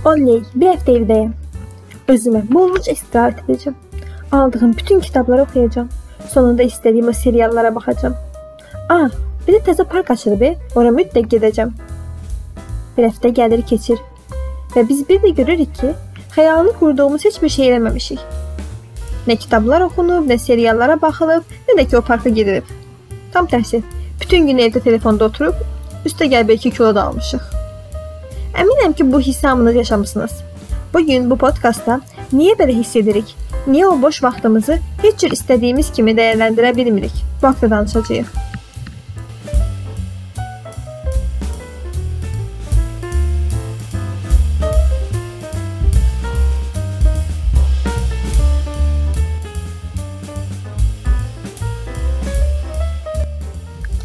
Oley, bir həftə evdəyəm. Özümə bolca istirahət edəcəm. Aldığım bütün kitabları oxuyacağam. Sonunda istədiyim o seriallara baxacağam. Ah, bir də təzə park açılıb, ora mütləq gedəcəm. Bir həftə gəlir keçir və biz bir də görürük ki, xəyalını qurduğumuz heç bir şey eləməmişik. Nə kitablar oxunub, nə seriallara baxılıb, nə də ki o parka gedilib. Tam tərsi. Bütün gün evdə telefonda oturub, üstə gəl 2 kilo da almışıq. Əminəm ki, bu hissi hamınız yaşamısınız. Bu gün bu podkastda niyə belə hiss edirik? Niyə o boş vaxtımızı heç cür istədiyimiz kimi dəyərləndirə bilmirik? Bu haqqda danışacağıq.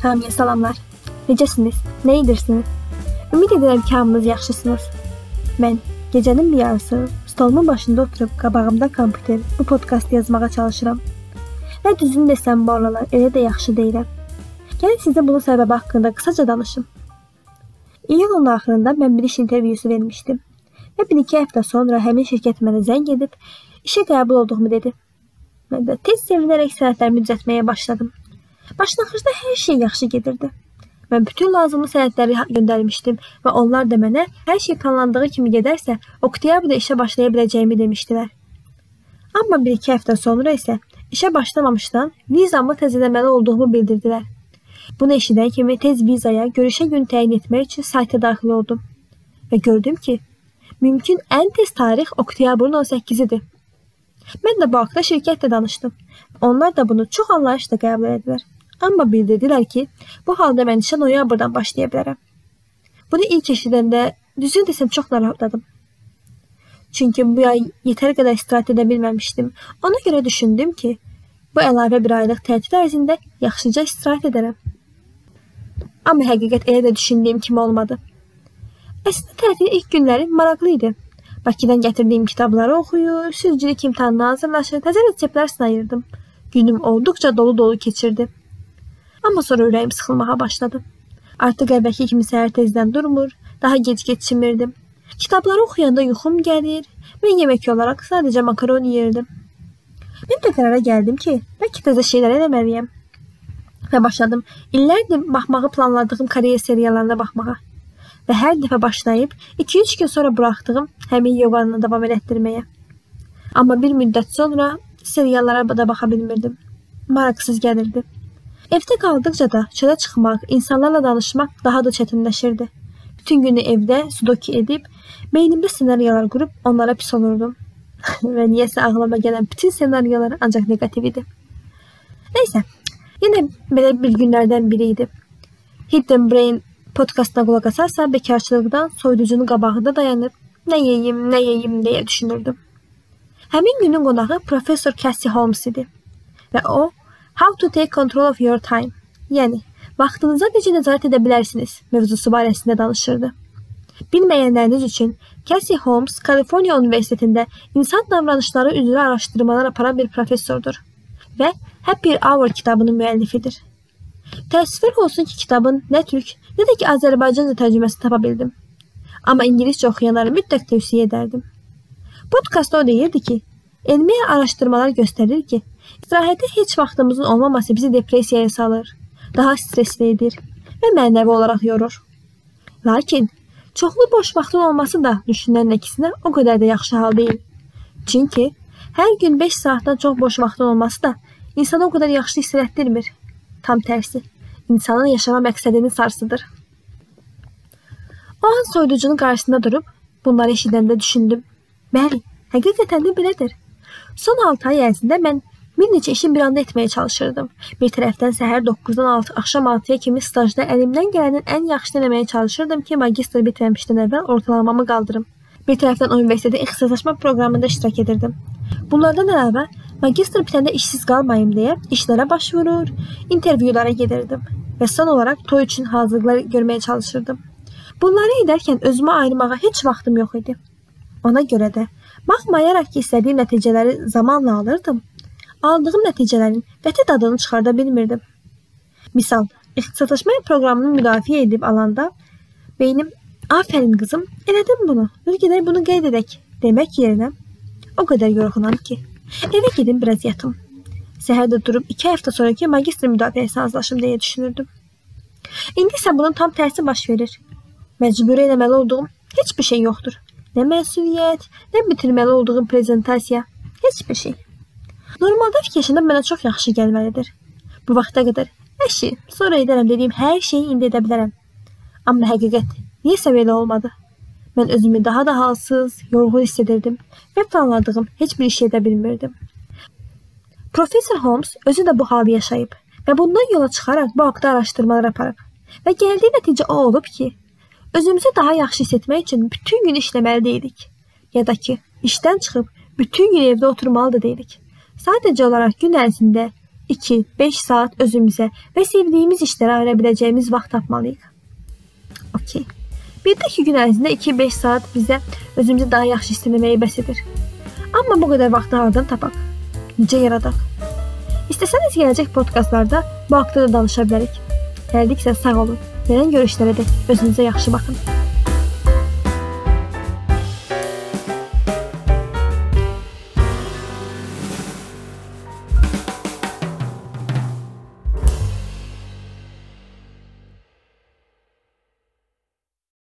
Hamiyə salamlar. Necəsiniz? Nə edirsiniz? Ümid edirəm ki, hamınız yaxşısınız. Mən gecənin bir yarısı stolumun başında oturub qabağımda kompüter bu podkast yazmağa çalışıram. Və düzünü desəm bu aralar elə də yaxşı deyiləm. Gəlin sizə bunun səbəbi haqqında qısaca danışım. İyulun axırında mən bir iş intervyusu vermişdim. Və bir iki həftə sonra həmin şirkət mənə zəng edib işə qəbul olduğumu dedi. Mən də tez sevinərək sənədlərimi düzəltməyə başladım. Başlanğıcda hər şey yaxşı gedirdi. Mən bütün lazımlı sənədləri göndərmişdim və onlar da mənə hər şey planlandığı kimi gedərsə, oktyabrda işə başlaya biləcəyimi demişdilər. Amma 1-2 həftə sonra isə işə başlamamışdan vizamı təzələməli olduğumu bildirdilər. Bunu eşidən kimi tez vizaya görüşə gün təyin etmək üçün sayta daxil oldum və gördüm ki, mümkün ən tez tarix oktyabrın 18-idir. Mən də bu haqda şirkətlə danışdım. Onlar da bunu çox anlayışla qəbul etdilər. Amma bildirdilər ki, bu halda mən işə noyabrdan başlaya bilərəm. Bunu ilk eşidəndə düzünü desəm çox narahatladım. Çünki bu ay yetər qədər istirahət edə bilməmişdim. Ona görə düşündüm ki, bu əlavə bir aylıq tətil ərzində yaxşıca istirahət edərəm. Amma həqiqət elə də düşündüyüm kimi olmadı. Əslində tətilin ilk günləri maraqlı idi. Bakıdan gətirdiyim kitabları oxuyur, sürücülük imtahanına hazırlaşır, təzə reseptlər sınayırdım. Günüm olduqca dolu-dolu keçirdi. Amma sonra ürəyim sıxılmağa başladı. Artıq əvvəlki kimi səhər tezdən durmur, daha gec keçmirdim. Kitabları oxuyanda yuxum gəlir və yemək olaraq sadəcə makaron yeyirdim. Mən də qərara gəldim ki, bəlkə təzə şeylər eləməliyəm. Və başladım illərdir baxmağı planladığım Koreya seriallarına baxmağa. Və hər dəfə başlayıb 2-3 gün sonra buraxdığım həmin yoğanı davam elətdirməyə. Amma bir müddət sonra seriallara da baxa bilmirdim. Maraqsız gəlirdi. Evdə qaldıqca da çölə çıxmaq, insanlarla danışmaq daha da çətinləşirdi. Bütün günü evdə sudoku edib, beynimdə ssenariyalar qurub onlara pis olurdum. və niyəsə ağlıma gələn bütün ssenariyalar ancaq neqativ idi. Nəysə, yenə belə bir günlərdən biri idi. Hidden Brain podkastına qulaq asarsa bekarçılıqdan soyuducunun qabağında dayanıb nə yeyim, nə yeyim deyə düşünürdüm. Həmin günün qonağı professor Cassie Holmes idi və o How to take control of your time. Yəni, vaxtınıza necə nəzarət edə bilərsiniz mövzusu barəsində danışırdı. Bilməyənləriniz üçün Cassie Holmes Kaliforniya Universitetində insan davranışları üzrə araşdırmalar aparan bir professordur və Happy Hour kitabının müəllifidir. Təəssüflər olsun ki, kitabın nə türk, nə də ki Azərbaycanca tərcüməsini tapa bildim. Amma ingiliscə oxuyanlara mütləq tövsiyə edərdim. Podkastda o deyirdi ki, elmi araşdırmalar göstərir ki, İstirahətə heç vaxtımızın olmaması bizi depressiyaya salır, daha stressli edir və mənəvi olaraq yorur. Lakin çoxlu boş vaxtın olması da düşünən əksinə o qədər də yaxşı hal deyil. Çünki hər gün 5 saatdan çox boş vaxtın olması da insanı o qədər yaxşı hiss etdirmir. Tam tərsi, insanın yaşama məqsədini sarsıdır. O an soyuducunun qarşısında durub bunları eşidəndə düşündüm. Bəli, həqiqətən də belədir. Son 6 ay ərzində mən Bir neçə işi bir anda etməyə çalışırdım. Bir tərəfdən səhər 9-dan 6 axşam 6-ya kimi stajda əlimdən gələnin ən yaxşısını eləməyə çalışırdım ki, magistr bitirməmişdən əvvəl ortalamamı qaldırım. Bir tərəfdən universitetin ixtisaslaşma proqramında iştirak edirdim. Bunlardan əlavə magistr bitəndə işsiz qalmayım deyə işlərə başvurur, intervyulara gedirdim və son olaraq toy üçün hazırlıqlar görməyə çalışırdım. Bunları edərkən özümə ayırmağa heç vaxtım yox idi. Ona görə də baxmayaraq ki, istədiyim nəticələri zamanla alırdım, aldığım nəticələrin qəti dadını çıxarda bilmirdim. Misal, ixtisaslaşma proqramını müdafiə edib alanda beynim Aferin kızım, elədim bunu. Bir gedək bunu qeyd edək demək yerinə o qədər yorğunam ki, evə gedim biraz yatım. Səhər də durub 2 həftə sonraki magistr müdafiəsi hazırlaşım deyə düşünürdüm. İndi isə bunun tam tərsi baş verir. Məcbur eləməli olduğum heç bir şey yoxdur. Nə məsuliyyət, nə bitirməli olduğum prezentasiya, heç bir şey. Normalda fikirləşəndə mənə çox yaxşı gəlməlidir. Bu vaxta qədər əşi, sonra edərəm dediyim hər şeyi indi edə bilərəm. Amma həqiqət niyəsə belə olmadı. Mən özümü daha da halsız, yorğun hiss edirdim və planladığım heç bir iş edə bilmirdim. Professor Holmes özü də bu halı yaşayıb və bundan yola çıxaraq bu haqqda araşdırmalar aparıb və gəldiyi nəticə o olub ki, özümüzü daha yaxşı hiss etmək üçün bütün gün işləməli deyilik. Ya da ki, işdən çıxıb bütün gün evdə oturmalı da deyilik. Sadəcə olaraq gün ərzində 2-5 saat özümüzə və sevdiyimiz işlərə ayıra biləcəyimiz vaxt tapmalıyıq. Okay. Bir də ki, gün ərzində 2-5 saat bizə özümüzü daha yaxşı hiss etməyə bəs edir. Amma bu qədər vaxtı hardan tapaq? Necə yaradaq? İstəsəniz gələcək podkastlarda bu haqqda da danışa bilərik. Gəldiksə sağ olun. Gələn görüşlərə dək özünüzə yaxşı baxın.